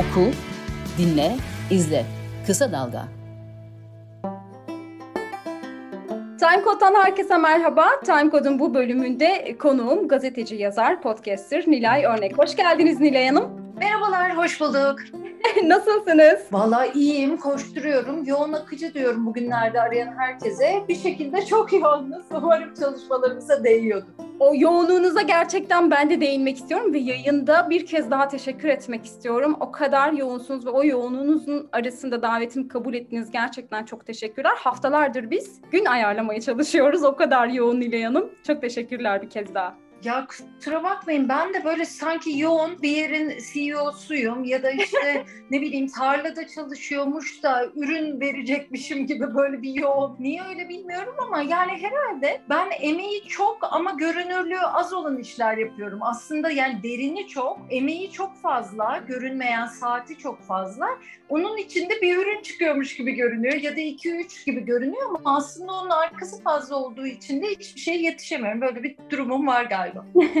Oku, dinle, izle. Kısa Dalga. Timecode'dan herkese merhaba. Timecode'un bu bölümünde konuğum gazeteci, yazar, podcaster Nilay Örnek. Hoş geldiniz Nilay Hanım. Merhabalar, hoş bulduk. Nasılsınız? Vallahi iyiyim, koşturuyorum. Yoğun akıcı diyorum bugünlerde arayan herkese. Bir şekilde çok yoğunuz. Umarım çalışmalarımıza değiyordur. O yoğunluğunuza gerçekten ben de değinmek istiyorum ve yayında bir kez daha teşekkür etmek istiyorum. O kadar yoğunsunuz ve o yoğunluğunuzun arasında davetimi kabul ettiniz. Gerçekten çok teşekkürler. Haftalardır biz gün ayarlamaya çalışıyoruz. O kadar yoğun Nilay Hanım. Çok teşekkürler bir kez daha. Ya kusura bakmayın ben de böyle sanki yoğun bir yerin CEO'suyum ya da işte ne bileyim tarlada çalışıyormuş da ürün verecekmişim gibi böyle bir yoğun. Niye öyle bilmiyorum ama yani herhalde ben emeği çok ama görünürlüğü az olan işler yapıyorum. Aslında yani derini çok, emeği çok fazla, görünmeyen saati çok fazla. Onun içinde bir ürün çıkıyormuş gibi görünüyor ya da 2-3 gibi görünüyor ama aslında onun arkası fazla olduğu için de hiçbir şey yetişemiyorum. Böyle bir durumum var galiba galiba.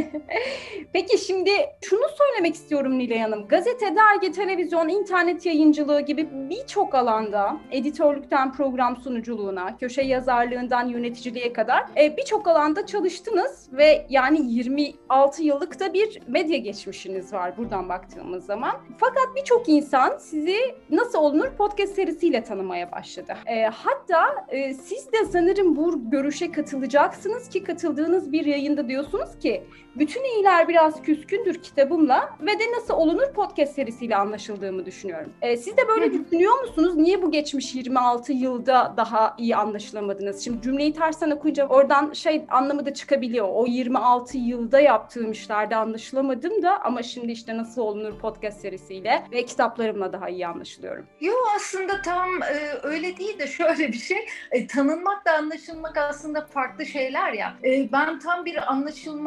Peki şimdi şunu söylemek istiyorum Nilay Hanım. Gazete, dergi, televizyon, internet yayıncılığı gibi birçok alanda editörlükten program sunuculuğuna, köşe yazarlığından yöneticiliğe kadar e, birçok alanda çalıştınız ve yani 26 yıllık da bir medya geçmişiniz var buradan baktığımız zaman. Fakat birçok insan sizi nasıl olunur podcast serisiyle tanımaya başladı. E, hatta e, siz de sanırım bu görüşe katılacaksınız ki katıldığınız bir yayında diyorsunuz ki bütün iyiler biraz küskündür kitabımla ve de nasıl olunur podcast serisiyle anlaşıldığımı düşünüyorum. E, siz de böyle düşünüyor musunuz? Niye bu geçmiş 26 yılda daha iyi anlaşılamadınız? Şimdi cümleyi tersten okuyunca oradan şey anlamı da çıkabiliyor. O 26 yılda yaptığım işlerde anlaşılamadım da ama şimdi işte nasıl olunur podcast serisiyle ve kitaplarımla daha iyi anlaşılıyorum. Yok aslında tam e, öyle değil de şöyle bir şey. E, tanınmakla anlaşılmak aslında farklı şeyler ya. E, ben tam bir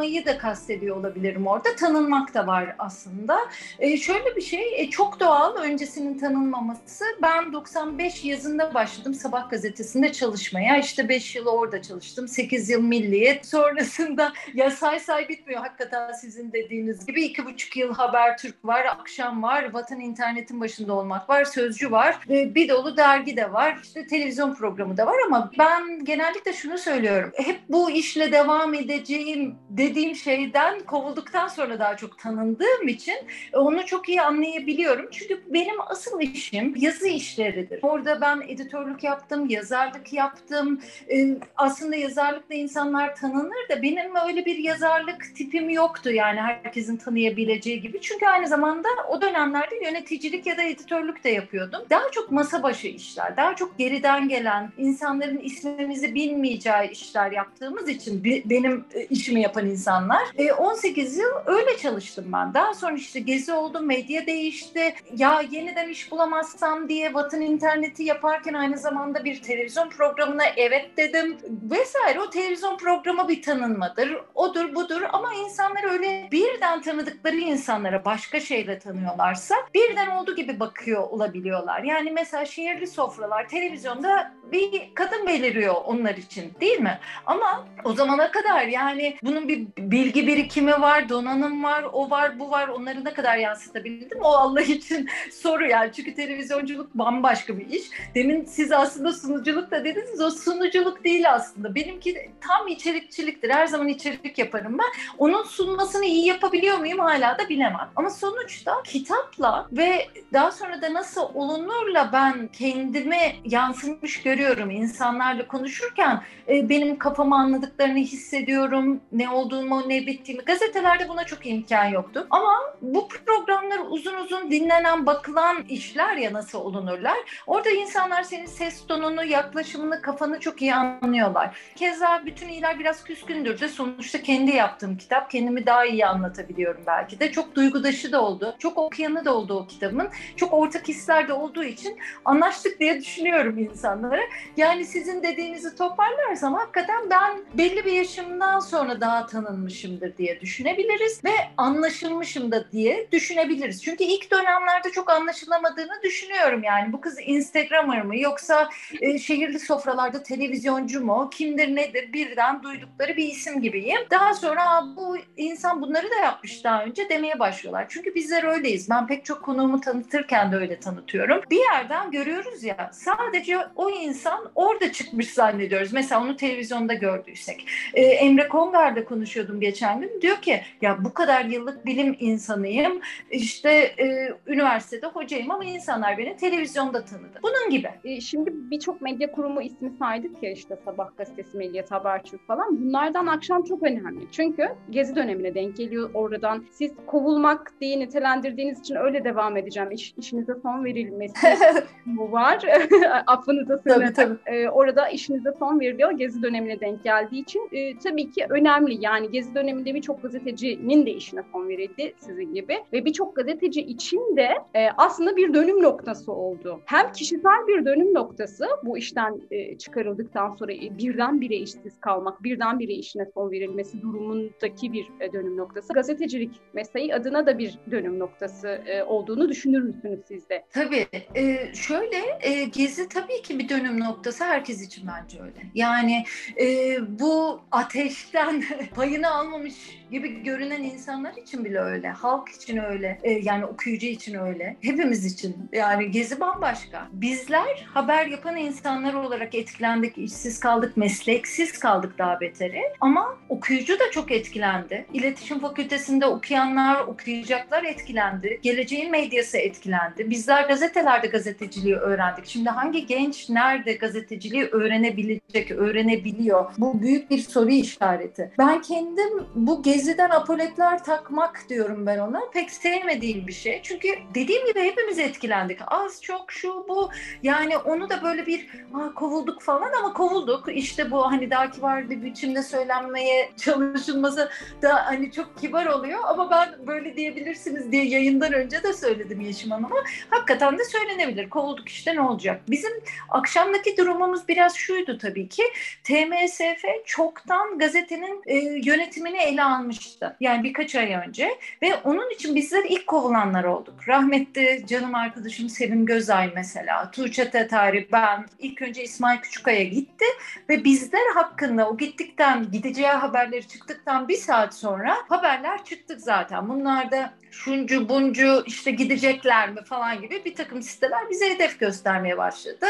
anlaşılmayı da kastediyor olabilirim orada. Tanınmak da var aslında. E, şöyle bir şey, e, çok doğal öncesinin tanınmaması. Ben 95 yazında başladım Sabah gazetesinde çalışmaya. İşte 5 yıl orada çalıştım. 8 yıl Milliyet. Sonrasında ya say say bitmiyor hakikaten sizin dediğiniz gibi. 2,5 yıl Habertürk var, Akşam var, Vatan internetin başında olmak var, Sözcü var. E, bir dolu dergi de var. İşte televizyon programı da var ama ben genellikle şunu söylüyorum. Hep bu işle devam edeceğim dediğim şey şeyden kovulduktan sonra daha çok tanındığım için onu çok iyi anlayabiliyorum. Çünkü benim asıl işim yazı işleridir. Orada ben editörlük yaptım, yazarlık yaptım. Ee, aslında yazarlıkla insanlar tanınır da benim öyle bir yazarlık tipim yoktu yani herkesin tanıyabileceği gibi. Çünkü aynı zamanda o dönemlerde yöneticilik ya da editörlük de yapıyordum. Daha çok masa başı işler, daha çok geriden gelen, insanların ismimizi bilmeyeceği işler yaptığımız için benim e, işimi yapan insanlar e, 18 yıl öyle çalıştım ben. Daha sonra işte gezi oldu, medya değişti. Ya yeniden iş bulamazsam diye Vatan interneti yaparken aynı zamanda bir televizyon programına evet dedim vesaire. O televizyon programı bir tanınmadır. Odur budur ama insanlar öyle birden tanıdıkları insanlara başka şeyle tanıyorlarsa birden olduğu gibi bakıyor olabiliyorlar. Yani mesela şehirli sofralar televizyonda bir kadın beliriyor onlar için değil mi? Ama o zamana kadar yani bunun bir bilgi birikimi var, donanım var, o var, bu var. Onları ne kadar yansıtabildim? O Allah için soru yani. Çünkü televizyonculuk bambaşka bir iş. Demin siz aslında sunuculuk da dediniz. O sunuculuk değil aslında. Benimki tam içerikçiliktir. Her zaman içerik yaparım ben. Onun sunmasını iyi yapabiliyor muyum hala da bilemem. Ama sonuçta kitapla ve daha sonra da nasıl olunurla ben kendimi yansımış görüyorum. İnsanlarla konuşurken e, benim kafamı anladıklarını hissediyorum. Ne olduğumu, ne bittiğimi. Gazetelerde buna çok imkan yoktu. Ama bu programlar uzun uzun dinlenen, bakılan işler ya nasıl olunurlar. Orada insanlar senin ses tonunu, yaklaşımını, kafanı çok iyi anlıyorlar. Keza bütün iyiler biraz küskündür de sonuçta kendi yaptığım kitap. Kendimi daha iyi anlatabiliyorum belki de. Çok duygudaşı da oldu. Çok okuyanı da oldu o kitabın. Çok ortak hisler de olduğu için anlaştık diye düşünüyorum insanlara. Yani sizin dediğinizi toparlarsam hakikaten ben belli bir yaşımdan sonra daha tanıdım tanınmışımdır diye düşünebiliriz ve anlaşılmışım da diye düşünebiliriz. Çünkü ilk dönemlerde çok anlaşılamadığını düşünüyorum yani. Bu kız Instagramer mı yoksa e, şehirli sofralarda televizyoncu mu? Kimdir nedir birden duydukları bir isim gibiyim. Daha sonra bu insan bunları da yapmış daha önce demeye başlıyorlar. Çünkü bizler öyleyiz. Ben pek çok konuğumu tanıtırken de öyle tanıtıyorum. Bir yerden görüyoruz ya sadece o insan orada çıkmış zannediyoruz. Mesela onu televizyonda gördüysek. Ee, Emre Kongar'da konuşuyordum geçen gün. Diyor ki ya bu kadar yıllık bilim insanıyım. İşte e, üniversitede hocayım ama insanlar beni televizyonda tanıdı. Bunun gibi. E, şimdi birçok medya kurumu ismi saydık ya işte Sabah gazetesi, Milliyet, Habertürk falan. Bunlardan akşam çok önemli. Çünkü Gezi dönemine denk geliyor oradan. Siz kovulmak diye nitelendirdiğiniz için öyle devam edeceğim. İş, işinize son verilmesi bu var. Affınıza sığınarak. E, orada işinize son veriliyor. Gezi dönemine denk geldiği için e, tabii ki önemli. Yani Gezi döneminde birçok gazetecinin de işine son verildi sizin gibi. Ve birçok gazeteci için de e, aslında bir dönüm noktası oldu. Hem kişisel bir dönüm noktası bu işten e, çıkarıldıktan sonra e, birdenbire işsiz kalmak, birdenbire işine son verilmesi durumundaki bir e, dönüm noktası. Gazetecilik mesleği adına da bir dönüm noktası e, olduğunu düşünür müsünüz siz de? Tabii. E, şöyle e, Gezi tabii ki bir dönüm noktası herkes için bence öyle. Yani e, bu ateşten payını almamış gibi görünen insanlar için bile öyle. Halk için öyle. E, yani okuyucu için öyle. Hepimiz için. Yani Gezi bambaşka. Bizler haber yapan insanlar olarak etkilendik, işsiz kaldık, mesleksiz kaldık daha beteri. Ama okuyucu da çok etkilendi. İletişim fakültesinde okuyanlar, okuyacaklar etkilendi. Geleceğin medyası etkilendi. Bizler gazetelerde gazeteciliği öğrendik. Şimdi hangi genç nerede gazeteciliği öğrenebilecek, öğrenebiliyor? Bu büyük bir soru işareti. Ben kendim bu geziden apoletler takmak diyorum ben ona. Pek sevmediğim bir şey. Çünkü dediğim gibi hepimiz etkilendik. Az çok şu bu. Yani onu da böyle bir kovulduk falan ama kovulduk. İşte bu hani daha kibar bir biçimde söylenmeye çalışılması da hani çok kibar oluyor ama ben böyle diyebilirsiniz diye yayından önce de söyledim Yeşim Hanım'a. Hakikaten de söylenebilir. Kovulduk işte ne olacak? Bizim akşamdaki durumumuz biraz şuydu tabii ki. TMSF çoktan gazetenin e, yönetimini ele almıştı. Yani birkaç ay önce ve onun için bizler ilk kovulanlar olduk. Rahmetli canım arkadaşım Sevim Gözay mesela, Tuğçe Tetari, ben ilk önce İsmail Küçükaya gitti ve bizler hakkında o gittikten gideceği haberleri çıktıktan bir saat sonra haberler çıktık zaten. Bunlar da şuncu buncu işte gidecekler mi falan gibi bir takım siteler bize hedef göstermeye başladı.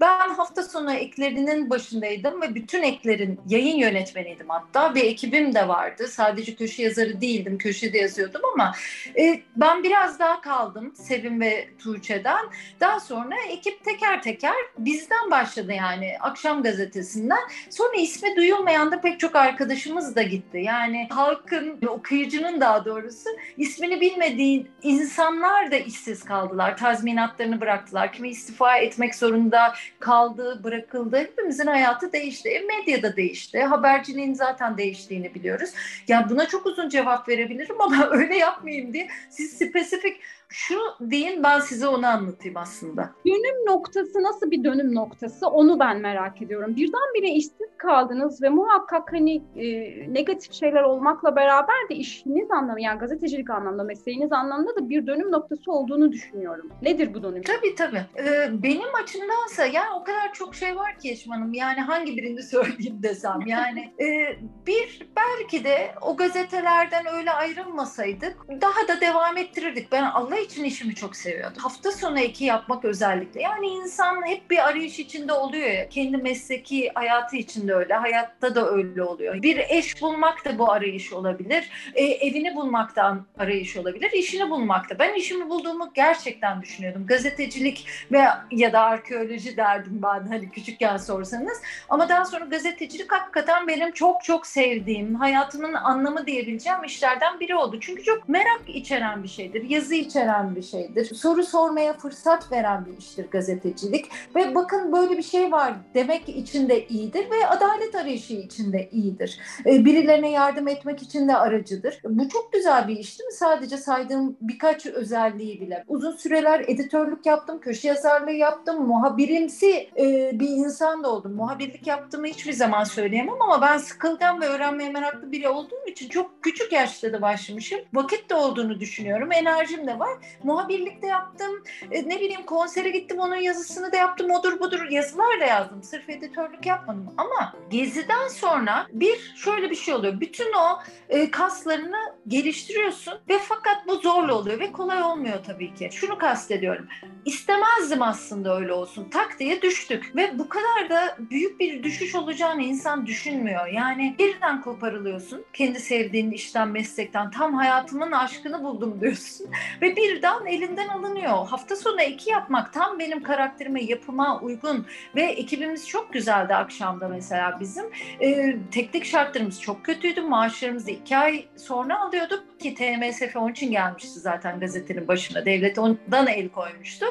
Ben hafta sonu eklerinin başındaydım ve bütün eklerin yayın yönetmeniydim hatta. Bir ekibim de vardı. Sadece köşe yazarı değildim. Köşede yazıyordum ama e, ben biraz daha kaldım Sevim ve Tuğçe'den. Daha sonra ekip teker teker bizden başladı yani akşam gazetesinden. Sonra ismi duyulmayan da pek çok arkadaşımız da gitti. Yani halkın, okuyucunun daha doğrusu ismini bilmediği insanlar da işsiz kaldılar. Tazminatlarını bıraktılar. Kimi istifa etmek zorunda kaldı, bırakıldı. Hepimizin hayatı değişti. E, medyada değişti. Haberciliğin zaten değiştiğini biliyoruz. Yani buna çok uzun cevap verebilirim ama öyle yapmayayım diye siz spesifik şu deyin ben size onu anlatayım aslında. Dönüm noktası nasıl bir dönüm noktası onu ben merak ediyorum. Birdenbire işsiz kaldınız ve muhakkak hani e, negatif şeyler olmakla beraber de işiniz anlamı yani gazetecilik anlamda mesleğiniz anlamda da bir dönüm noktası olduğunu düşünüyorum. Nedir bu dönüm? Tabii tabii. Ee, benim açımdansa yani o kadar çok şey var ki Yeşim Hanım yani hangi birini söyleyeyim desem yani e, bir belki de o gazetelerden öyle ayrılmasaydık daha da devam ettirirdik. Ben Allah Allah için işimi çok seviyordum. Hafta sonu eki yapmak özellikle. Yani insan hep bir arayış içinde oluyor ya. Kendi mesleki hayatı içinde öyle. Hayatta da öyle oluyor. Bir eş bulmak da bu arayış olabilir. E, evini bulmaktan arayış olabilir. İşini bulmak da. Ben işimi bulduğumu gerçekten düşünüyordum. Gazetecilik ve ya da arkeoloji derdim ben hani küçükken sorsanız. Ama daha sonra gazetecilik hakikaten benim çok çok sevdiğim, hayatımın anlamı diyebileceğim işlerden biri oldu. Çünkü çok merak içeren bir şeydir. Yazı içeren veren bir şeydir. Soru sormaya fırsat veren bir iştir gazetecilik. Ve bakın böyle bir şey var demek için de iyidir ve adalet arayışı için de iyidir. Ee, birilerine yardım etmek için de aracıdır. Bu çok güzel bir iş değil mi? Sadece saydığım birkaç özelliği bile. Uzun süreler editörlük yaptım, köşe yazarlığı yaptım, muhabirimsi e, bir insan da oldum. Muhabirlik yaptığımı hiçbir zaman söyleyemem ama ben sıkılgan ve öğrenmeye meraklı biri olduğum için çok küçük yaşta da başlamışım. Vakit de olduğunu düşünüyorum. Enerjim de var. Muhabirlik de yaptım. E, ne bileyim konsere gittim onun yazısını da yaptım. Odur budur yazılar da yazdım. Sırf editörlük yapmadım. Ama Gezi'den sonra bir şöyle bir şey oluyor. Bütün o e, kaslarını geliştiriyorsun ve fakat bu zorlu oluyor ve kolay olmuyor tabii ki. Şunu kastediyorum. İstemezdim aslında öyle olsun. Tak diye düştük ve bu kadar da büyük bir düşüş olacağını insan düşünmüyor. Yani birden koparılıyorsun. Kendi sevdiğin işten, meslekten tam hayatımın aşkını buldum diyorsun ve birden elinden alınıyor. Hafta sonu iki yapmak tam benim karakterime, yapıma uygun ve ekibimiz çok güzeldi akşamda mesela bizim. Ee, teknik şartlarımız çok kötüydü. Maaşlarımızı iki ay sonra alıyorduk ki TMSF onun için gelmişti zaten gazetenin başına. Devlet ondan el koymuştu.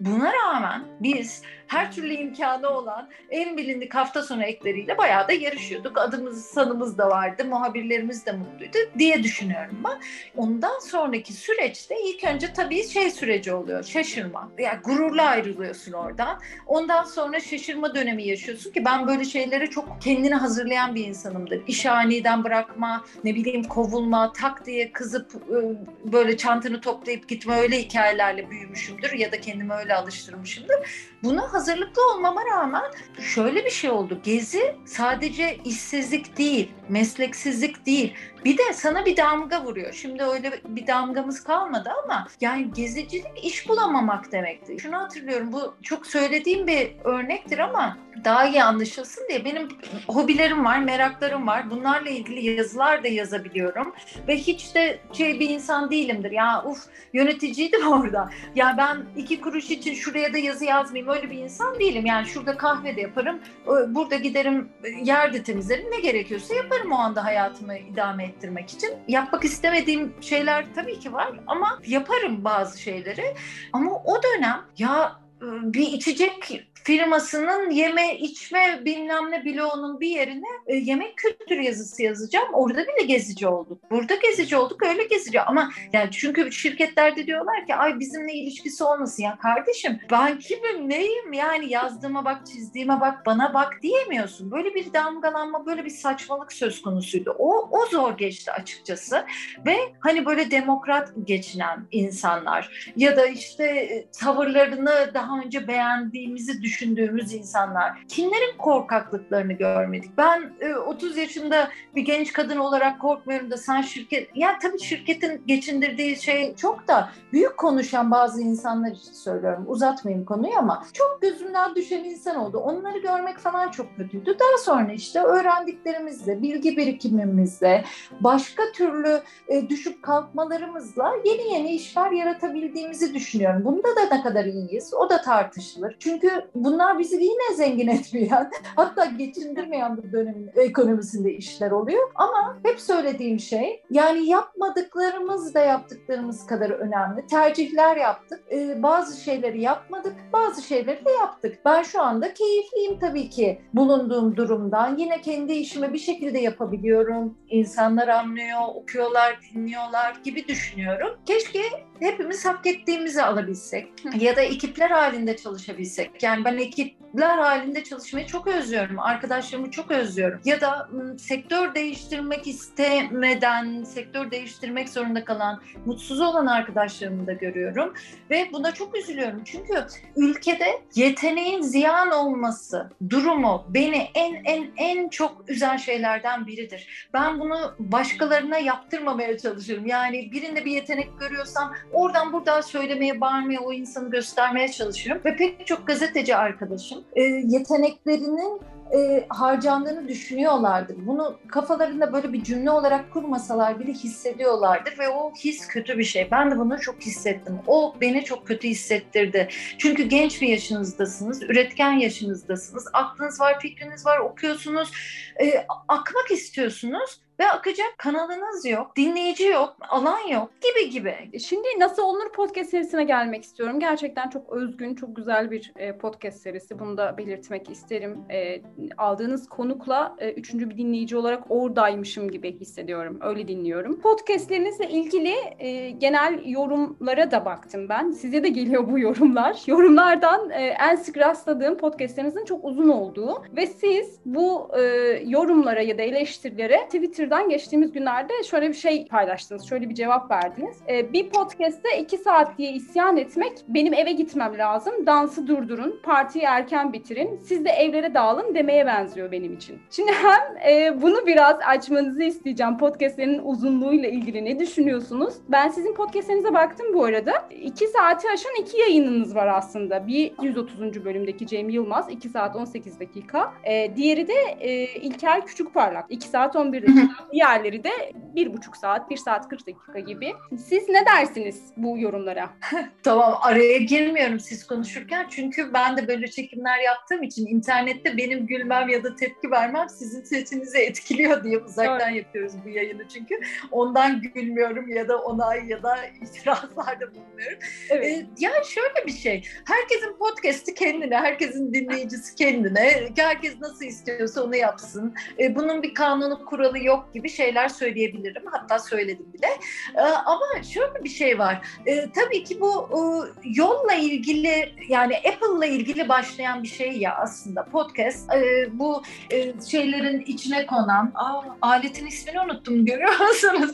Buna rağmen biz her türlü imkanı olan en bilindik hafta sonu ekleriyle bayağı da yarışıyorduk. Adımız, sanımız da vardı, muhabirlerimiz de mutluydu diye düşünüyorum ben. Ondan sonraki süreçte ilk önce tabii şey süreci oluyor, şaşırma. Yani gururla ayrılıyorsun oradan. Ondan sonra şaşırma dönemi yaşıyorsun ki ben böyle şeylere çok kendini hazırlayan bir insanımdır. İş aniden bırakma, ne bileyim kovulma, tak diye kızıp ıı, böyle çantanı toplayıp gitme öyle hikayelerle büyümüşümdür ya da kendimi öyle alıştırmışımdır. Buna hazırlıklı olmama rağmen şöyle bir şey oldu. Gezi sadece işsizlik değil, mesleksizlik değil. Bir de sana bir damga vuruyor. Şimdi öyle bir damgamız kalmadı ama yani gezicilik iş bulamamak demekti. Şunu hatırlıyorum bu çok söylediğim bir örnektir ama daha iyi anlaşılsın diye benim hobilerim var, meraklarım var. Bunlarla ilgili yazılar da yazabiliyorum. Ve hiç de şey bir insan değilimdir. Ya uf yöneticiydim orada. Ya ben iki kuruş için şuraya da yazı yazmayayım öyle bir insan değilim. Yani şurada kahve de yaparım, burada giderim yer de temizlerim. Ne gerekiyorsa yaparım o anda hayatımı idame ettirmek için. Yapmak istemediğim şeyler tabii ki var ama yaparım bazı şeyleri. Ama o dönem ya bir içecek firmasının yeme içme bilmem ne bloğunun bir yerine e, yemek kültürü yazısı yazacağım. Orada bile gezici olduk. Burada gezici olduk öyle gezici ama yani çünkü şirketlerde diyorlar ki ay bizimle ilişkisi olmasın ya kardeşim ben kimim neyim yani yazdığıma bak çizdiğime bak bana bak diyemiyorsun. Böyle bir damgalanma böyle bir saçmalık söz konusuydu. O, o zor geçti açıkçası ve hani böyle demokrat geçinen insanlar ya da işte e, tavırlarını daha önce beğendiğimizi düşün düşündüğümüz insanlar. Kimlerin korkaklıklarını görmedik? Ben e, 30 yaşında bir genç kadın olarak korkmuyorum da sen şirket... Ya tabii şirketin geçindirdiği şey çok da büyük konuşan bazı insanlar için söylüyorum. Uzatmayayım konuyu ama çok gözümden düşen insan oldu. Onları görmek falan çok kötüydü. Daha sonra işte öğrendiklerimizle, bilgi birikimimizle, başka türlü e, düşüp kalkmalarımızla yeni yeni işler yaratabildiğimizi düşünüyorum. Bunda da ne kadar iyiyiz o da tartışılır. Çünkü bunlar bizi yine zengin etmeyen, hatta geçindirmeyen bir dönemin ekonomisinde işler oluyor. Ama hep söylediğim şey, yani yapmadıklarımız da yaptıklarımız kadar önemli. Tercihler yaptık, ee, bazı şeyleri yapmadık, bazı şeyleri de yaptık. Ben şu anda keyifliyim tabii ki bulunduğum durumdan. Yine kendi işimi bir şekilde yapabiliyorum. İnsanlar anlıyor, okuyorlar, dinliyorlar gibi düşünüyorum. Keşke hepimiz hak ettiğimizi alabilsek ya da ekipler halinde çalışabilsek. Yani ben ekipler halinde çalışmayı çok özlüyorum. Arkadaşlarımı çok özlüyorum. Ya da sektör değiştirmek istemeden, sektör değiştirmek zorunda kalan, mutsuz olan arkadaşlarımı da görüyorum. Ve buna çok üzülüyorum. Çünkü ülkede yeteneğin ziyan olması durumu beni en en en çok üzen şeylerden biridir. Ben bunu başkalarına yaptırmamaya çalışırım. Yani birinde bir yetenek görüyorsam oradan buradan söylemeye, bağırmaya, o insanı göstermeye çalışırım. Ve pek çok gazeteci arkadaşım e, yeteneklerinin e, harcandığını düşünüyorlardır. Bunu kafalarında böyle bir cümle olarak kurmasalar bile hissediyorlardır ve o his kötü bir şey. Ben de bunu çok hissettim. O beni çok kötü hissettirdi. Çünkü genç bir yaşınızdasınız, üretken yaşınızdasınız. Aklınız var, fikriniz var, okuyorsunuz, e, akmak istiyorsunuz ve akacak kanalınız yok, dinleyici yok, alan yok gibi gibi. Şimdi Nasıl Olunur podcast serisine gelmek istiyorum. Gerçekten çok özgün, çok güzel bir e, podcast serisi. Bunu da belirtmek isterim. E, aldığınız konukla e, üçüncü bir dinleyici olarak oradaymışım gibi hissediyorum. Öyle dinliyorum. Podcastlerinizle ilgili e, genel yorumlara da baktım ben. Size de geliyor bu yorumlar. Yorumlardan e, en sık rastladığım podcastlerinizin çok uzun olduğu ve siz bu e, yorumlara ya da eleştirilere Twitter'dan geçtiğimiz günlerde şöyle bir şey paylaştınız. Şöyle bir cevap verdiniz. E, bir podcast'te iki saat diye isyan etmek benim eve gitmem lazım. Dansı durdurun, partiyi erken bitirin. Siz de evlere dağılın demeye benziyor benim için. Şimdi hem e, bunu biraz açmanızı isteyeceğim. Podcastlerin uzunluğuyla ilgili ne düşünüyorsunuz? Ben sizin podcastlerinize baktım bu arada. İki saati aşan iki yayınınız var aslında. Bir 130. bölümdeki Cem Yılmaz 2 saat 18 dakika. E, diğeri de e, İlker Küçükparlak 2 saat 11 dakika. Diğerleri de 1,5 saat, 1 saat 40 dakika gibi. Siz ne dersiniz bu yorumlara? tamam araya girmiyorum siz konuşurken çünkü ben de böyle çekimler yaptığım için internette benim gülmem ya da tepki vermem sizin sesinizi etkiliyor diye uzaktan evet. yapıyoruz bu yayını çünkü. Ondan gülmüyorum ya da onay ya da itirazlarda bulunuyorum. Evet. Ee, yani şöyle bir şey. Herkesin podcast'i kendine, herkesin dinleyicisi kendine. Herkes nasıl istiyorsa onu yapsın. Ee, bunun bir kanunu kuralı yok gibi şeyler söyleyebilirim. Hatta söyledim bile. Ee, ama şöyle bir şey var. Ee, tabii ki bu e, yolla ilgili yani Apple'la ilgili başlayan bir şey ya aslında podcast. E, bu e, şeylerin içine konan, aa, aletin ismini unuttum görüyor musunuz?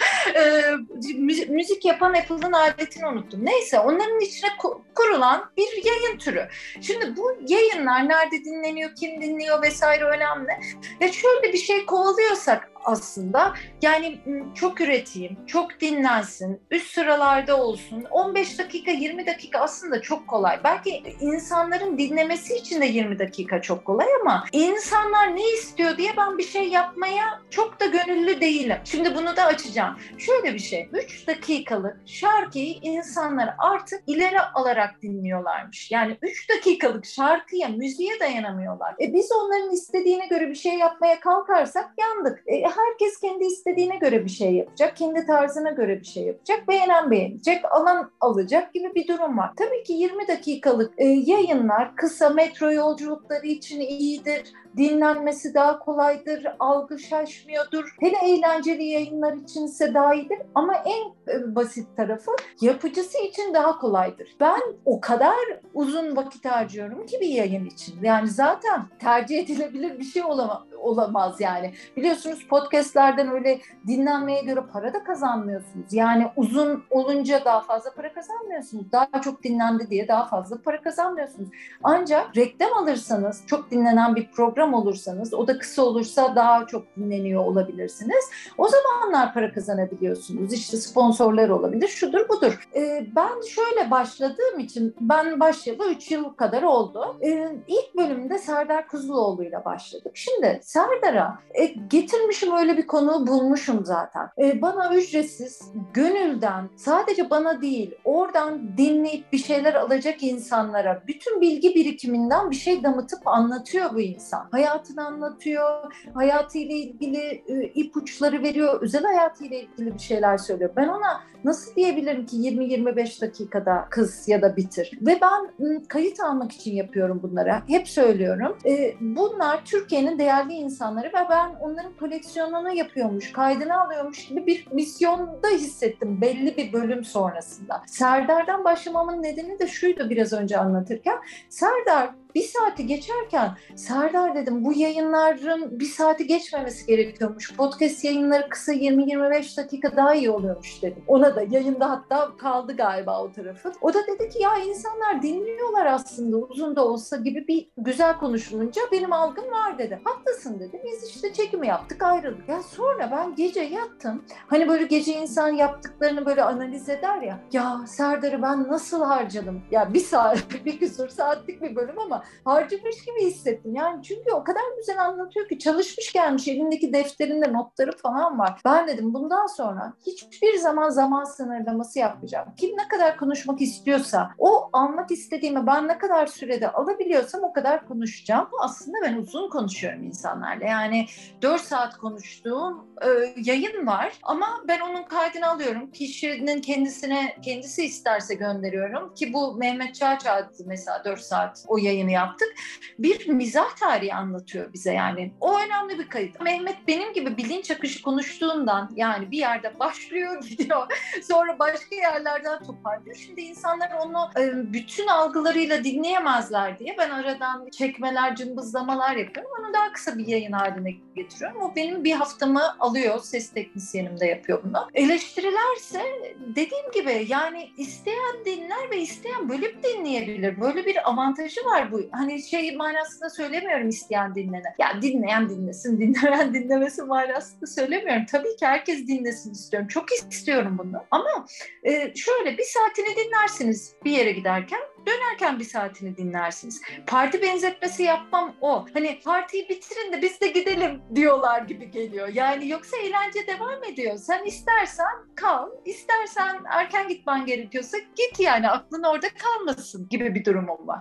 Müzik yapan Apple'ın aletini unuttum. Neyse onların içine kurulan bir yayın türü. Şimdi bu yayınlar nerede dinleniyor, kim dinliyor vesaire önemli. Ya şöyle bir şey kovalıyorsak aslında. Yani çok üreteyim, çok dinlensin, üst sıralarda olsun. 15 dakika, 20 dakika aslında çok kolay. Belki insanların dinlemesi için de 20 dakika çok kolay ama insanlar ne istiyor diye ben bir şey yapmaya çok da gönüllü değilim. Şimdi bunu da açacağım. Şöyle bir şey, 3 dakikalık şarkıyı insanlar artık ileri alarak dinliyorlarmış. Yani 3 dakikalık şarkıya, müziğe dayanamıyorlar. E biz onların istediğine göre bir şey yapmaya kalkarsak yandık. E herkes kendi istediğine göre bir şey yapacak, kendi tarzına göre bir şey yapacak, beğenen beğenecek, alan alacak gibi bir durum var. Tabii ki 20 dakikalık e, yayınlar kısa metro yolculukları için iyidir dinlenmesi daha kolaydır, algı şaşmıyordur. Hele eğlenceli yayınlar içinse daha iyidir ama en e, basit tarafı yapıcısı için daha kolaydır. Ben o kadar uzun vakit harcıyorum ki bir yayın için. Yani zaten tercih edilebilir bir şey olamaz, olamaz yani. Biliyorsunuz podcastlerden öyle dinlenmeye göre para da kazanmıyorsunuz. Yani uzun olunca daha fazla para kazanmıyorsunuz. Daha çok dinlendi diye daha fazla para kazanmıyorsunuz. Ancak reklam alırsanız çok dinlenen bir program program olursanız, o da kısa olursa daha çok dinleniyor olabilirsiniz. O zamanlar para kazanabiliyorsunuz. İşte sponsorlar olabilir, şudur budur. Ee, ben şöyle başladığım için, ben başlayalı 3 yıl kadar oldu. Ee, ilk bölümde Serdar Kuzuloğlu ile başladık. Şimdi Serdar'a e, getirmişim öyle bir konu bulmuşum zaten. E, bana ücretsiz, gönülden, sadece bana değil, oradan dinleyip bir şeyler alacak insanlara bütün bilgi birikiminden bir şey damıtıp anlatıyor bu insan hayatını anlatıyor, hayatıyla ilgili e, ipuçları veriyor, özel hayatıyla ilgili bir şeyler söylüyor. Ben ona nasıl diyebilirim ki 20-25 dakikada kız ya da bitir? Ve ben kayıt almak için yapıyorum bunları. Hep söylüyorum. E, bunlar Türkiye'nin değerli insanları ve ben onların koleksiyonunu yapıyormuş, kaydını alıyormuş gibi bir misyonda hissettim belli bir bölüm sonrasında. Serdar'dan başlamamın nedeni de şuydu biraz önce anlatırken. Serdar bir saati geçerken Serdar dedim bu yayınların bir saati geçmemesi gerekiyormuş. Podcast yayınları kısa 20-25 dakika daha iyi oluyormuş dedim. Ona da yayında hatta kaldı galiba o tarafı. O da dedi ki ya insanlar dinliyorlar aslında uzun da olsa gibi bir güzel konuşulunca benim algım var dedi. Haklısın dedi. Biz işte çekimi yaptık ayrıldık. Ya sonra ben gece yattım. Hani böyle gece insan yaptıklarını böyle analiz eder ya. Ya Serdar'ı ben nasıl harcadım? Ya bir saat, bir küsur saatlik bir bölüm ama harcamış gibi hissettim. Yani çünkü o kadar güzel anlatıyor ki çalışmış gelmiş elindeki defterinde notları falan var. Ben dedim bundan sonra hiçbir zaman zaman sınırlaması yapmayacağım. Kim ne kadar konuşmak istiyorsa o almak istediğimi ben ne kadar sürede alabiliyorsam o kadar konuşacağım. Aslında ben uzun konuşuyorum insanlarla. Yani 4 saat konuştuğum e, yayın var ama ben onun kaydını alıyorum. Kişinin kendisine kendisi isterse gönderiyorum ki bu Mehmet Çağçağ mesela 4 saat o yayını yaptık. Bir mizah tarihi anlatıyor bize yani. O önemli bir kayıt. Mehmet benim gibi bilinç akışı konuştuğundan yani bir yerde başlıyor gidiyor. Sonra başka yerlerden toparlıyor. Şimdi insanlar onu e, bütün algılarıyla dinleyemezler diye ben aradan çekmeler, cımbızlamalar yapıyorum. Onu daha kısa bir yayın haline getiriyorum. O benim bir haftamı alıyor. Ses teknisyenim de yapıyor bunu. Eleştirilerse dediğim gibi yani isteyen dinler ve isteyen bölüp dinleyebilir. Böyle bir avantajı var bu. Hani şey manasında söylemiyorum isteyen dinlene. Ya dinleyen dinlesin, dinlemeyen dinlemesin manasında söylemiyorum. Tabii ki herkes dinlesin istiyorum. Çok istiyorum bunu. Ama e, şöyle bir saatini dinlersiniz bir yere giderken dönerken bir saatini dinlersiniz. Parti benzetmesi yapmam o. Hani partiyi bitirin de biz de gidelim diyorlar gibi geliyor. Yani yoksa eğlence devam ediyor. Sen istersen kal, istersen erken gitmen gerekiyorsa git yani aklın orada kalmasın gibi bir durumum var.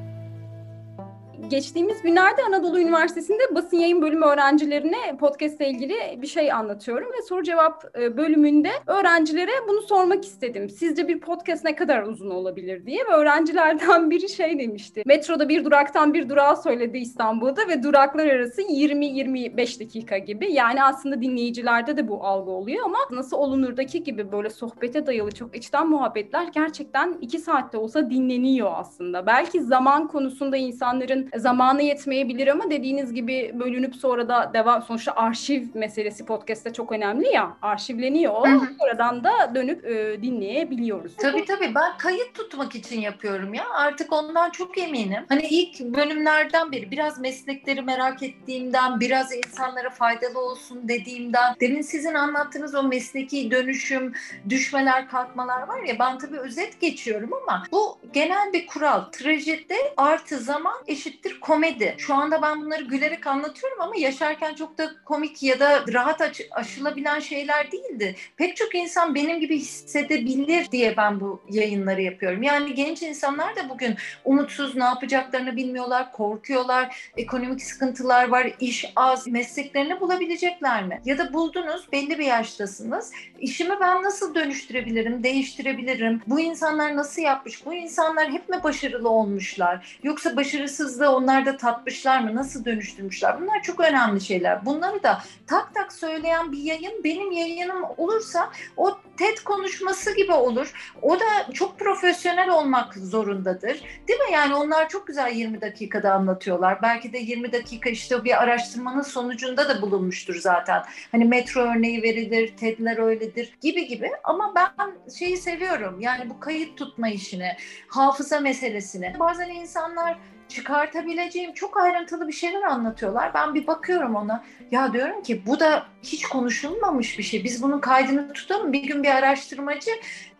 geçtiğimiz günlerde Anadolu Üniversitesi'nde basın yayın bölümü öğrencilerine podcast ile ilgili bir şey anlatıyorum ve soru cevap e, bölümünde öğrencilere bunu sormak istedim. Sizce bir podcast ne kadar uzun olabilir diye ve öğrencilerden biri şey demişti. Metroda bir duraktan bir durağa söyledi İstanbul'da ve duraklar arası 20-25 dakika gibi. Yani aslında dinleyicilerde de bu algı oluyor ama nasıl olunurdaki gibi böyle sohbete dayalı çok içten muhabbetler gerçekten iki saatte olsa dinleniyor aslında. Belki zaman konusunda insanların zamanı yetmeyebilir ama dediğiniz gibi bölünüp sonra da devam sonuçta arşiv meselesi podcast'te çok önemli ya arşivleniyor. O. Oradan da dönüp e, dinleyebiliyoruz. Tabii tabii ben kayıt tutmak için yapıyorum ya artık ondan çok eminim. Hani ilk bölümlerden beri biraz meslekleri merak ettiğimden biraz insanlara faydalı olsun dediğimden demin sizin anlattığınız o mesleki dönüşüm düşmeler kalkmalar var ya ben tabii özet geçiyorum ama bu genel bir kural. Trajedi artı zaman eşittir bir komedi. Şu anda ben bunları gülerek anlatıyorum ama yaşarken çok da komik ya da rahat aş- aşılabilen şeyler değildi. Pek çok insan benim gibi hissedebilir diye ben bu yayınları yapıyorum. Yani genç insanlar da bugün umutsuz, ne yapacaklarını bilmiyorlar, korkuyorlar, ekonomik sıkıntılar var, iş az, mesleklerini bulabilecekler mi? Ya da buldunuz, belli bir yaştasınız. İşimi ben nasıl dönüştürebilirim, değiştirebilirim? Bu insanlar nasıl yapmış? Bu insanlar hep mi başarılı olmuşlar? Yoksa başarısızlığı onlar da tatmışlar mı? Nasıl dönüştürmüşler? Bunlar çok önemli şeyler. Bunları da tak tak söyleyen bir yayın benim yayınım olursa o TED konuşması gibi olur. O da çok profesyonel olmak zorundadır. Değil mi? Yani onlar çok güzel 20 dakikada anlatıyorlar. Belki de 20 dakika işte bir araştırmanın sonucunda da bulunmuştur zaten. Hani metro örneği verilir, TED'ler öyledir gibi gibi. Ama ben şeyi seviyorum. Yani bu kayıt tutma işini, hafıza meselesini. Bazen insanlar çıkartabileceğim çok ayrıntılı bir şeyler anlatıyorlar. Ben bir bakıyorum ona. Ya diyorum ki bu da hiç konuşulmamış bir şey. Biz bunun kaydını tutalım. Bir gün bir araştırmacı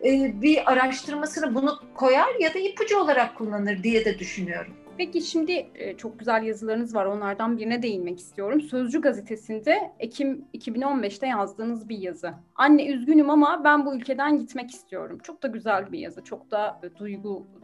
e, bir araştırmasını bunu koyar ya da ipucu olarak kullanır diye de düşünüyorum. Peki şimdi e, çok güzel yazılarınız var. Onlardan birine değinmek istiyorum. Sözcü gazetesinde Ekim 2015'te yazdığınız bir yazı. Anne üzgünüm ama ben bu ülkeden gitmek istiyorum. Çok da güzel bir yazı. Çok da e,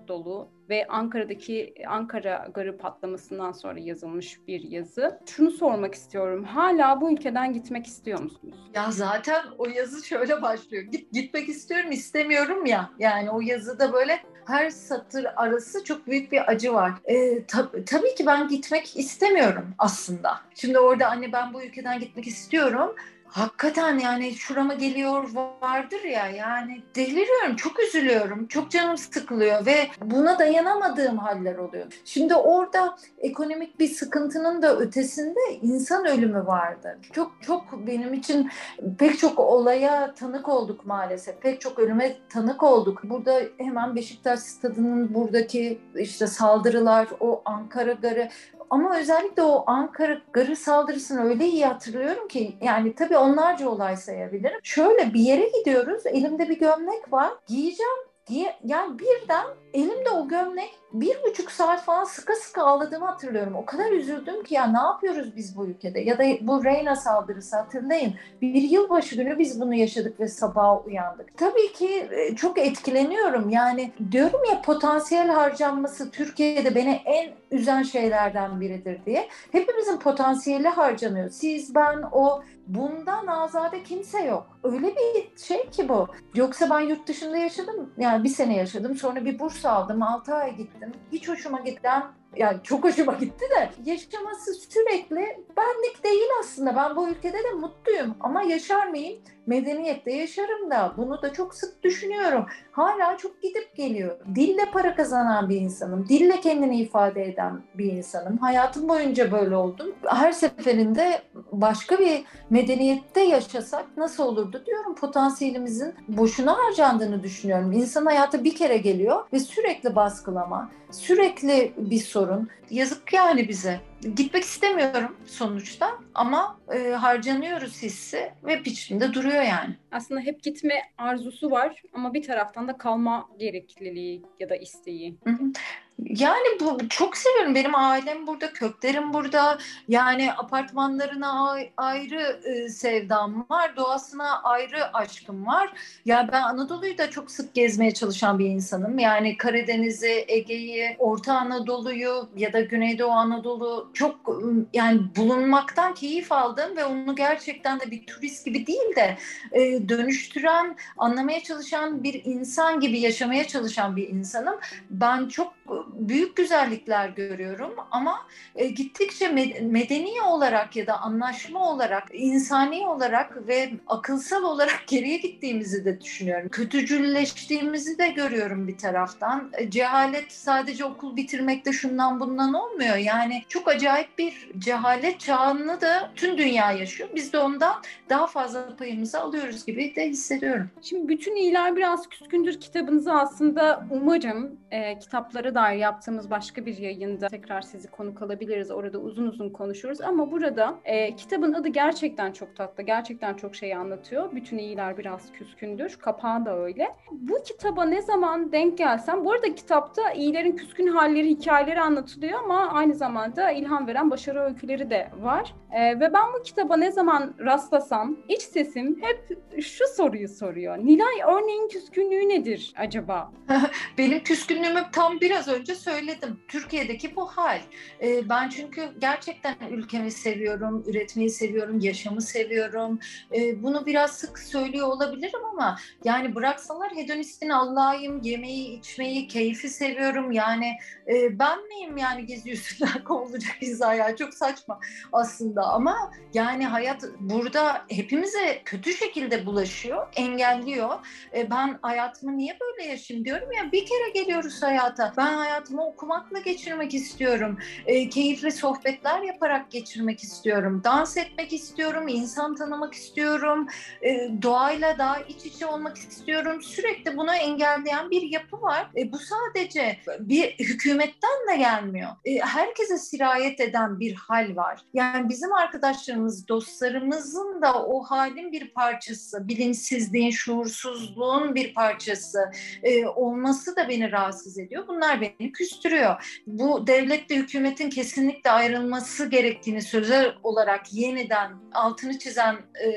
dolu ve Ankara'daki Ankara garı patlamasından sonra yazılmış bir yazı. Şunu sormak istiyorum. Hala bu ülkeden gitmek istiyor musunuz? Ya zaten o yazı şöyle başlıyor. Git, gitmek istiyorum istemiyorum ya. Yani o yazıda böyle her satır arası çok büyük bir acı var. Ee, tab- tabii ki ben gitmek istemiyorum aslında. Şimdi orada anne ben bu ülkeden gitmek istiyorum Hakikaten yani şurama geliyor vardır ya yani deliriyorum çok üzülüyorum çok canım sıkılıyor ve buna dayanamadığım haller oluyor. Şimdi orada ekonomik bir sıkıntının da ötesinde insan ölümü vardı. Çok çok benim için pek çok olaya tanık olduk maalesef. Pek çok ölüme tanık olduk. Burada hemen Beşiktaş stadının buradaki işte saldırılar, o Ankara garı Ama özellikle o Ankara garı saldırısını öyle iyi hatırlıyorum ki yani tabii onlarca olay sayabilirim. Şöyle bir yere gidiyoruz. Elimde bir gömlek var. Giyeceğim diye yani birden elimde o gömlek bir buçuk saat falan sıkı sıkı ağladığımı hatırlıyorum. O kadar üzüldüm ki ya ne yapıyoruz biz bu ülkede? Ya da bu Reyna saldırısı hatırlayın. Bir yılbaşı günü biz bunu yaşadık ve sabah uyandık. Tabii ki e, çok etkileniyorum. Yani diyorum ya potansiyel harcanması Türkiye'de beni en üzen şeylerden biridir diye. Hepimizin potansiyeli harcanıyor. Siz, ben, o bundan azade kimse yok. Öyle bir şey ki bu. Yoksa ben yurt dışında yaşadım. Yani bir sene yaşadım. Sonra bir burs aldım. 6 ay gittim. Hiç hoşuma giden yani çok hoşuma gitti de yaşaması sürekli benlik değil aslında. Ben bu ülkede de mutluyum ama yaşar mıyım? Medeniyette yaşarım da bunu da çok sık düşünüyorum. Hala çok gidip geliyor. Dille para kazanan bir insanım. Dille kendini ifade eden bir insanım. Hayatım boyunca böyle oldum. Her seferinde başka bir medeniyette yaşasak nasıl olurdu diyorum. Potansiyelimizin boşuna harcandığını düşünüyorum. İnsan hayatı bir kere geliyor ve sürekli baskılama, sürekli bir sorun. Yazık yani bize. Gitmek istemiyorum sonuçta ama e, harcanıyoruz hissi ve biçimde duruyor yani. Aslında hep gitme arzusu var ama bir taraftan da kalma gerekliliği ya da isteği. Hı hı. Yani bu çok seviyorum. Benim ailem burada, köklerim burada. Yani apartmanlarına ayrı e, sevdam var, doğasına ayrı aşkım var. Ya ben Anadolu'yu da çok sık gezmeye çalışan bir insanım. Yani Karadeniz'i, Ege'yi, Orta Anadolu'yu ya da Güneydoğu Anadolu çok yani bulunmaktan keyif aldım ve onu gerçekten de bir turist gibi değil de e, dönüştüren, anlamaya çalışan bir insan gibi yaşamaya çalışan bir insanım. Ben çok büyük güzellikler görüyorum ama e, gittikçe medeni olarak ya da anlaşma olarak, insani olarak ve akılsal olarak geriye gittiğimizi de düşünüyorum. Kötücülleştiğimizi de görüyorum bir taraftan. Cehalet sadece okul bitirmekte şundan bundan olmuyor. Yani çok acayip bir cehalet çağını da tüm dünya yaşıyor. Biz de ondan daha fazla payımızı alıyoruz gibi de hissediyorum. Şimdi bütün iyiler biraz küskündür kitabınızı aslında umarım e, kitaplara dair yaptığımız başka bir yayında tekrar sizi konuk alabiliriz. Orada uzun uzun konuşuruz. Ama burada e, kitabın adı gerçekten çok tatlı. Gerçekten çok şey anlatıyor. Bütün iyiler biraz küskündür. Kapağı da öyle. Bu kitaba ne zaman denk gelsem, bu arada kitapta iyilerin küskün halleri, hikayeleri anlatılıyor ama aynı zamanda ilham veren başarı öyküleri de var. E, ve ben bu kitaba ne zaman rastlasam iç sesim hep şu soruyu soruyor. Nilay örneğin küskünlüğü nedir acaba? Benim küskünlüğümü tam biraz önce söyledim. Türkiye'deki bu hal. E, ben çünkü gerçekten ülkemi seviyorum, üretmeyi seviyorum, yaşamı seviyorum. E, bunu biraz sık söylüyor olabilirim ama yani bıraksalar hedonistin Allah'ıyım, yemeği, içmeyi, keyfi seviyorum. Yani e, ben miyim yani gezi yüzünden kovulacak hizaya? Çok saçma aslında ama yani hayat burada hepimize kötü şekilde bulaşıyor, engelliyor. E, ben hayatımı niye böyle yaşayayım diyorum ya bir kere geliyoruz hayata. Ben hayatımı okumakla geçirmek istiyorum. E, keyifli sohbetler yaparak geçirmek istiyorum. Dans etmek istiyorum, insan tanımak istiyorum. E, doğayla daha iç içe olmak istiyorum. Sürekli bunu engelleyen bir yapı var. E, bu sadece bir hükümetten de gelmiyor. E, herkese sirayet eden bir hal var. Yani bizim arkadaşlarımız, dostlarımızın da o halin bir parçası. Bilinçsizliğin, şuursuzluğun bir parçası e, olması da beni rahatsız ediyor. Bunlar beni küstürüyor. Bu devletle hükümetin kesinlikle ayrılması gerektiğini sözel olarak yeniden altını çizen e,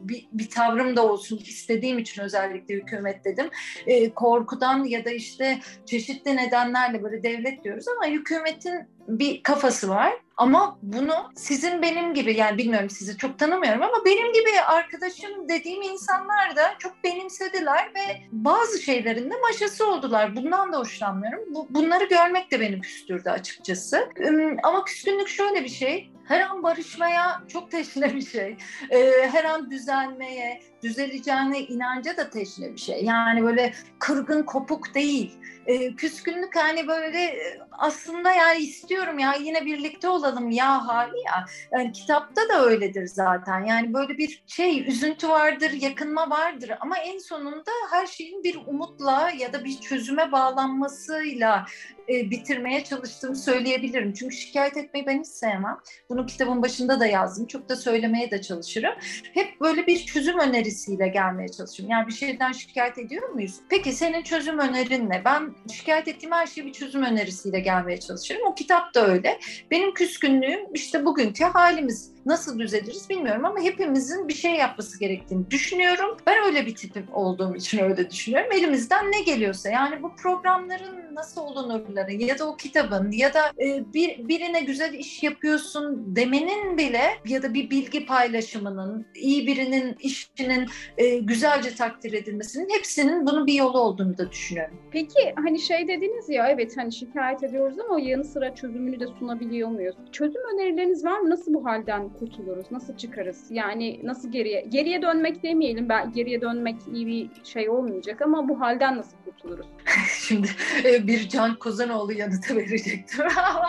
bir, bir tavrım da olsun istediğim için özellikle hükümet dedim. E, korkudan ya da işte çeşitli nedenlerle böyle devlet diyoruz ama hükümetin bir kafası var. Ama bunu sizin benim gibi yani bilmiyorum sizi çok tanımıyorum ama benim gibi arkadaşım dediğim insanlar da çok benimsediler ve bazı şeylerin de maşası oldular. Bundan da hoşlanmıyorum. Bu, bunları görmek de beni küstürdü açıkçası. Ama küskünlük şöyle bir şey her an barışmaya çok teşne bir şey. Ee, her an düzelmeye, düzeleceğine inanca da teşne bir şey. Yani böyle kırgın kopuk değil. Ee, küskünlük hani böyle aslında yani istiyorum ya yine birlikte olalım ya hali ya. Yani kitapta da öyledir zaten. Yani böyle bir şey üzüntü vardır, yakınma vardır ama en sonunda her şeyin bir umutla ya da bir çözüme bağlanmasıyla e, bitirmeye çalıştığımı söyleyebilirim. Çünkü şikayet etmeyi ben hiç sevmem. Bunu kitabın başında da yazdım. Çok da söylemeye de çalışırım. Hep böyle bir çözüm önerisiyle gelmeye çalışıyorum. Yani bir şeyden şikayet ediyor muyuz? Peki senin çözüm önerin ne? Ben şikayet ettiğim her şeyi bir çözüm önerisiyle gelmeye çalışırım. O kitap da öyle. Benim küskünlüğüm işte bugünkü halimiz nasıl düzeliriz bilmiyorum ama hepimizin bir şey yapması gerektiğini düşünüyorum. Ben öyle bir tipim olduğum için öyle düşünüyorum. Elimizden ne geliyorsa yani bu programların nasıl olunurları ya da o kitabın ya da e, bir birine güzel iş yapıyorsun demenin bile ya da bir bilgi paylaşımının, iyi birinin işinin e, güzelce takdir edilmesinin hepsinin bunun bir yolu olduğunu da düşünüyorum. Peki hani şey dediniz ya evet hani şikayet ediyoruz ama yanı sıra çözümünü de sunabiliyor muyuz? Çözüm önerileriniz var mı? Nasıl bu halden kurtuluruz? Nasıl çıkarız? Yani nasıl geriye? Geriye dönmek demeyelim. Ben geriye dönmek iyi bir şey olmayacak ama bu halden nasıl kurtuluruz? Şimdi e, bir Can Kozanoğlu yanıtı verecektim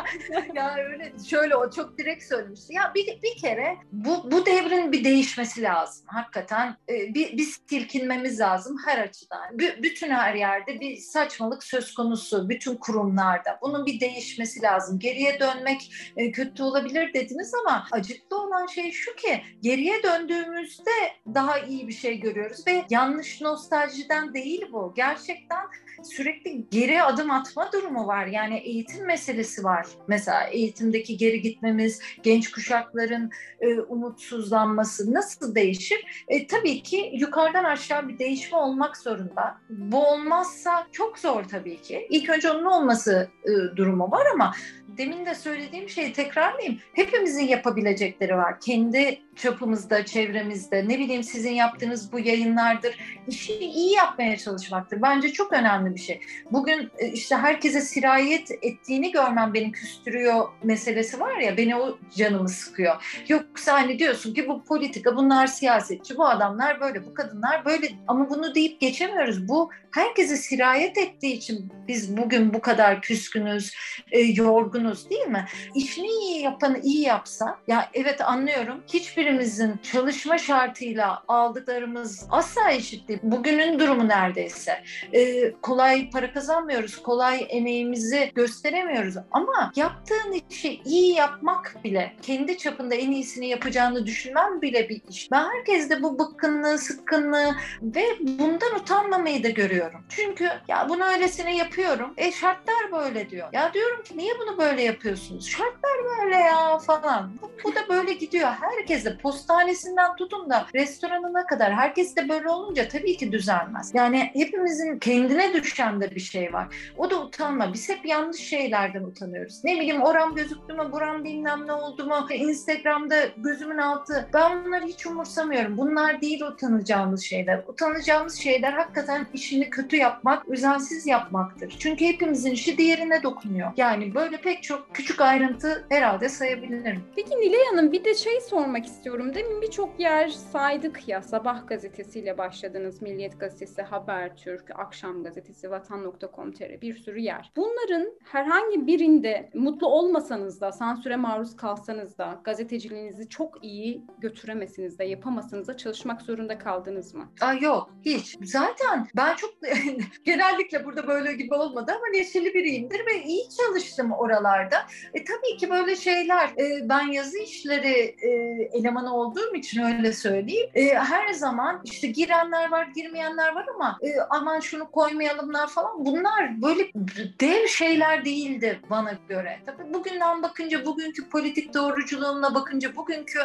ya öyle şöyle o çok direkt söylemişti. Ya bir, bir kere bu bu devrin bir değişmesi lazım. Hakikaten e, bir, bir silkinmemiz lazım her açıdan. B- bütün her yerde bir saçmalık söz konusu. Bütün kurumlarda. Bunun bir değişmesi lazım. Geriye dönmek e, kötü olabilir dediniz ama acıklı olan şey şu ki geriye döndüğümüzde daha iyi bir şey görüyoruz ve yanlış nostaljiden değil bu. Gerçekten sürekli geri adım atma durumu var. Yani eğitim meselesi var. Mesela eğitimdeki geri gitmemiz, genç kuşakların e, umutsuzlanması nasıl değişir? E, tabii ki yukarıdan aşağı bir değişme olmak zorunda. Bu olmazsa çok zor tabii ki. İlk önce onun olması e, durumu var ama demin de söylediğim şeyi tekrarlayayım. Hepimizin yapabilecekleri var. Kendi çapımızda, çevremizde, ne bileyim sizin yaptığınız bu yayınlardır. İşi iyi yapmaya çalışmaktır. Bence çok önemli bir şey. Bugün e, işte herkese sirayet ettiğini görmem beni küstürüyor meselesi var ya, beni o canımı sıkıyor. Yoksa hani diyorsun ki bu politika, bunlar siyasetçi, bu adamlar böyle, bu kadınlar böyle. Ama bunu deyip geçemiyoruz. Bu herkese sirayet ettiği için biz bugün bu kadar küskünüz, e, yorgunuz değil mi? İşini iyi yapanı iyi yapsa, ya evet anlıyorum. Hiçbirimizin çalışma şartıyla aldıklarımız asla eşit değil. Bugünün durumu neredeyse. E, kolay para kazanmıyoruz, kolay emeğimizi gösteremiyoruz. Ama yaptığın işi iyi yapmak bile, kendi çapında en iyisini yapacağını düşünmem bile bir iş. Ben herkeste bu bıkkınlığı, sıkkınlığı ve bundan utanmamayı da görüyorum. Çünkü ya bunu öylesine yapıyorum. E şartlar böyle diyor. Ya diyorum ki niye bunu böyle yapıyorsunuz? Şartlar böyle ya falan. Bu, bu da böyle gidiyor. Herkes de postanesinden tutun da restoranına kadar herkes de böyle olunca tabii ki düzelmez. Yani hepimizin kendine düşen de bir şey var. O da utanma. Biz hep yanlış şeylerden utanıyoruz. Ne bileyim oram gözüktü mü, buram bilmem ne oldu mu, Instagram'da gözümün altı. Ben bunları hiç umursamıyorum. Bunlar değil utanacağımız şeyler. Utanacağımız şeyler hakikaten işini kötü yapmak, özensiz yapmaktır. Çünkü hepimizin işi diğerine dokunuyor. Yani böyle pek çok küçük ayrıntı herhalde sayabilirim. Peki Nilay Hanım bir de şey sormak istiyorum. Demin birçok yer saydık ya. Sabah gazetesiyle başladınız. Milliyet gazetesi, Habertürk, Akşam gazetesi, Vatan.com.tr bir sürü yer. Bunların herhangi birinde mutlu olmasanız da, sansüre maruz kalsanız da, gazeteciliğinizi çok iyi götüremesiniz de, yapamasanız da çalışmak zorunda kaldınız mı? Aa, yok hiç. Zaten ben çok genellikle burada böyle gibi olmadı ama neşeli biriyimdir ve iyi çalıştım oralarda. E, tabii ki böyle şeyler e, ben yazı işleri e, elemanı olduğum için öyle söyleyeyim. E, her zaman işte girenler var girmeyenler var ama e, aman şunu koymayalımlar falan bunlar böyle dev şeyler değildi bana göre. Tabii bugünden bakınca bugünkü politik doğruculuğumla bakınca bugünkü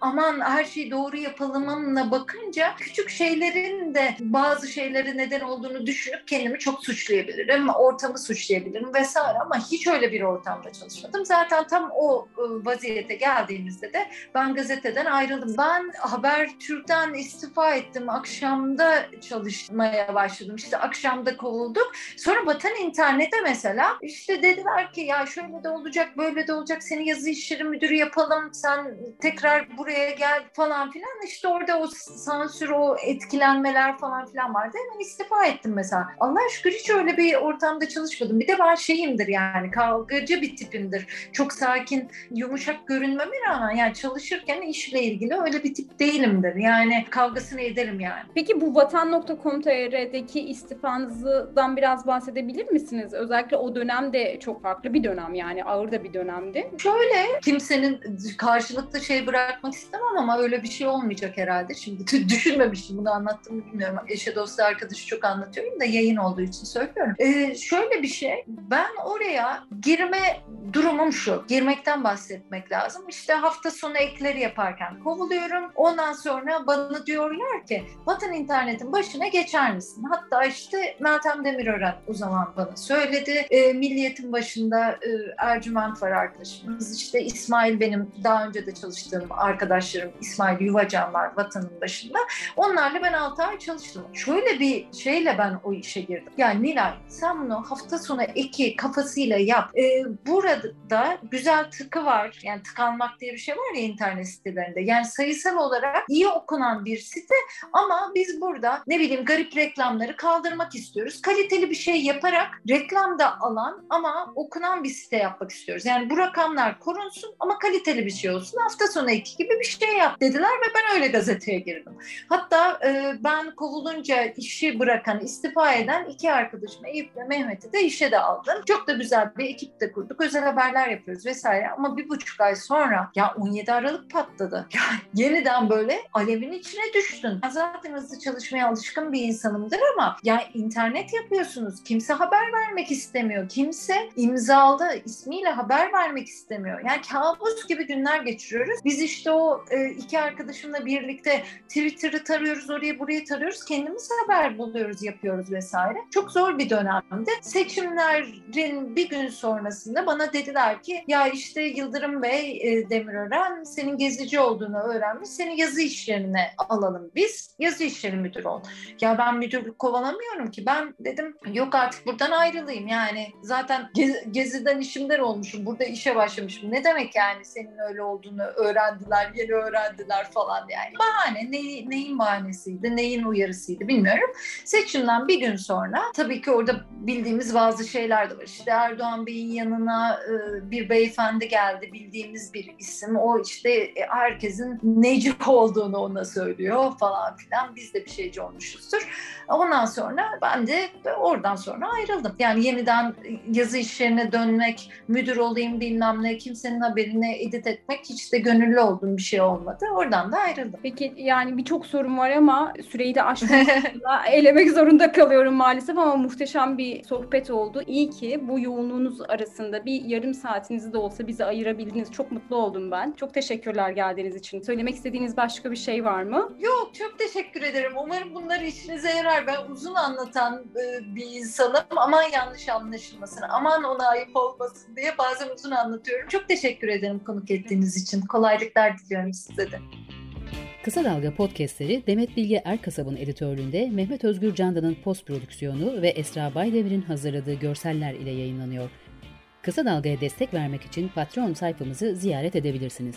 aman her şeyi doğru yapalımla bakınca küçük şeylerin de bazı şeylere neden olduğunu düşünüp kendimi çok suçlayabilirim, ortamı suçlayabilirim vesaire ama hiç öyle bir ortamda çalışmadım. Zaten tam o e, vaziyete geldiğimizde de ben gazeteden ayrıldım. Ben Habertürk'ten istifa ettim. Akşamda çalışmaya başladım. İşte akşamda kovulduk. Sonra Vatan İnternet'e mesela işte dediler ki ya şöyle de olacak, böyle de olacak. Seni yazı işleri müdürü yapalım. Sen tekrar buraya gel falan filan. İşte orada o sansür, o etkilenmeler falan filan vardı. Hemen istifa ettim mesela. Allah şükür hiç öyle bir ortamda çalışmadım. Bir de ben şeyimdir yani kavgacı bir tipimdir. Çok sakin yumuşak görünmeme rağmen yani çalışırken işle ilgili öyle bir tip değilimdir. Yani kavgasını ederim yani. Peki bu vatan.com.tr'deki istifanızdan biraz bahsedebilir misiniz? Özellikle o dönem de çok farklı bir dönem yani ağır da bir dönemdi. Şöyle kimsenin karşılıklı şey bırakmak istemem ama öyle bir şey olmayacak herhalde. Şimdi düşünmemiştim bunu anlattım bilmiyorum. Eşe dostu arkadaşı çok anlatıyorum da yayın olduğu için söylüyorum. Ee, şöyle bir şey ben oraya girme durumum şu. Girmekten bahsetmek lazım. İşte hafta sonu ekleri yaparken kovuluyorum. Ondan sonra bana diyorlar ki Vatan internetin başına geçer misin? Hatta işte Meltem Demirören o zaman bana söyledi. E, Milliyet'in başında e, Ercüment var arkadaşımız. İşte İsmail benim daha önce de çalıştığım arkadaşlarım İsmail Yuvacan var Vatan'ın başında. Onlarla ben 6 ay çalıştım. Şöyle bir şeyle ben o işe girdim. Yani Nilay sen bunu hafta sonu eki kafasıyla yap. E, burada güzel tıkı var. Yani tıkanmak diye bir şey var ya internet sitelerinde. Yani sayısal olarak iyi okunan bir site ama biz burada ne bileyim garip reklamları kaldırmak istiyoruz. Kaliteli bir şey yaparak reklam da alan ama okunan bir site yapmak istiyoruz. Yani bu rakamlar korunsun ama kaliteli bir şey olsun. Hafta sonu eki gibi bir şey yap dediler ve ben öyle gazeteye girdim. Hatta e, ben kovulunca işi bırakan, istifa eden iki arkadaşım Eyüp ve Mehmet'i de işe de aldım. Çok da güzel bir ekip de kurduk. Özel haberler yapıyoruz vesaire. Ama bir buçuk ay sonra ya 17 Aralık patladı. Ya yeniden böyle alevin içine düştün. Ben zaten hızlı çalışmaya alışkın bir insanımdır ama ya internet yapıyorsunuz. Kimse haber vermek istemiyor. Kimse imzalı ismiyle haber vermek istemiyor. Yani kabus gibi günler geçiriyoruz. Biz işte o e, iki arkadaşımla birlikte Twitter'ı tarıyoruz, orayı burayı tarıyoruz. Kendimiz haber buluyoruz, yapıyoruz vesaire. Çok zor bir dönemde. Seçimlerin bir gün sonrasında bana dediler ki ya işte Yıldırım Bey e, Demirören senin gezici olduğunu öğrenmiş. Seni yazı işlerine alalım biz. Yazı işleri müdürü ol. Ya ben müdürlük kovalamıyorum ki. Ben dedim yok artık buradan ayrılayım. Yani zaten gez, geziden işimden olmuşum. Burada işe başlamışım. Ne demek yani senin öyle olduğunu öğrendiler, yeni öğrendiler falan yani. Bahane. Ne, neyin bahanesiydi, neyin uyarısıydı bilmiyorum. Seçimden bir gün sonra tabii ki orada bildiğimiz bazı şeyler de var. İşte Erdoğan Bey'in yanına bir beyefendi geldi. Bildiğimiz bir isim. O işte herkesin neci olduğunu ona söylüyor falan filan. Biz de bir şeyci olmuşuzdur. Ondan sonra ben de oradan sonra ayrıldım. Yani yeniden yazı işlerine dönmek, müdür olayım bilmem ne, kimsenin haberini edit etmek hiç de gönüllü olduğum bir şey olmadı. Oradan da ayrıldım. Peki yani birçok sorun var ama süreyi de aşmak elemek zorunda kalıyorum maalesef ama muhteşem bir sohbet oldu. İyi ki bu yoğunluğunuz arasında bir yarım saatinizi de olsa bize ayırabildiniz. Çok mutlu oldum ben. Çok teşekkürler geldiğiniz için. Söylemek istediğiniz başka bir şey var mı? Yok çok teşekkür ederim. Umarım bunlar işinize yarar. Ben uzun anlatan e, bir insanım. Aman yanlış anlaşılmasın. Aman ona ayıp olmasın diye bazen uzun anlatıyorum. Çok teşekkür ederim konuk ettiğiniz için. Kolaylıklar diliyorum size de. Kısa Dalga podcastleri Demet Bilge Erkasab'ın editörlüğünde Mehmet Özgür Candan'ın post prodüksiyonu ve Esra Baydemir'in hazırladığı görseller ile yayınlanıyor. Kısa Dalga'ya destek vermek için Patreon sayfamızı ziyaret edebilirsiniz.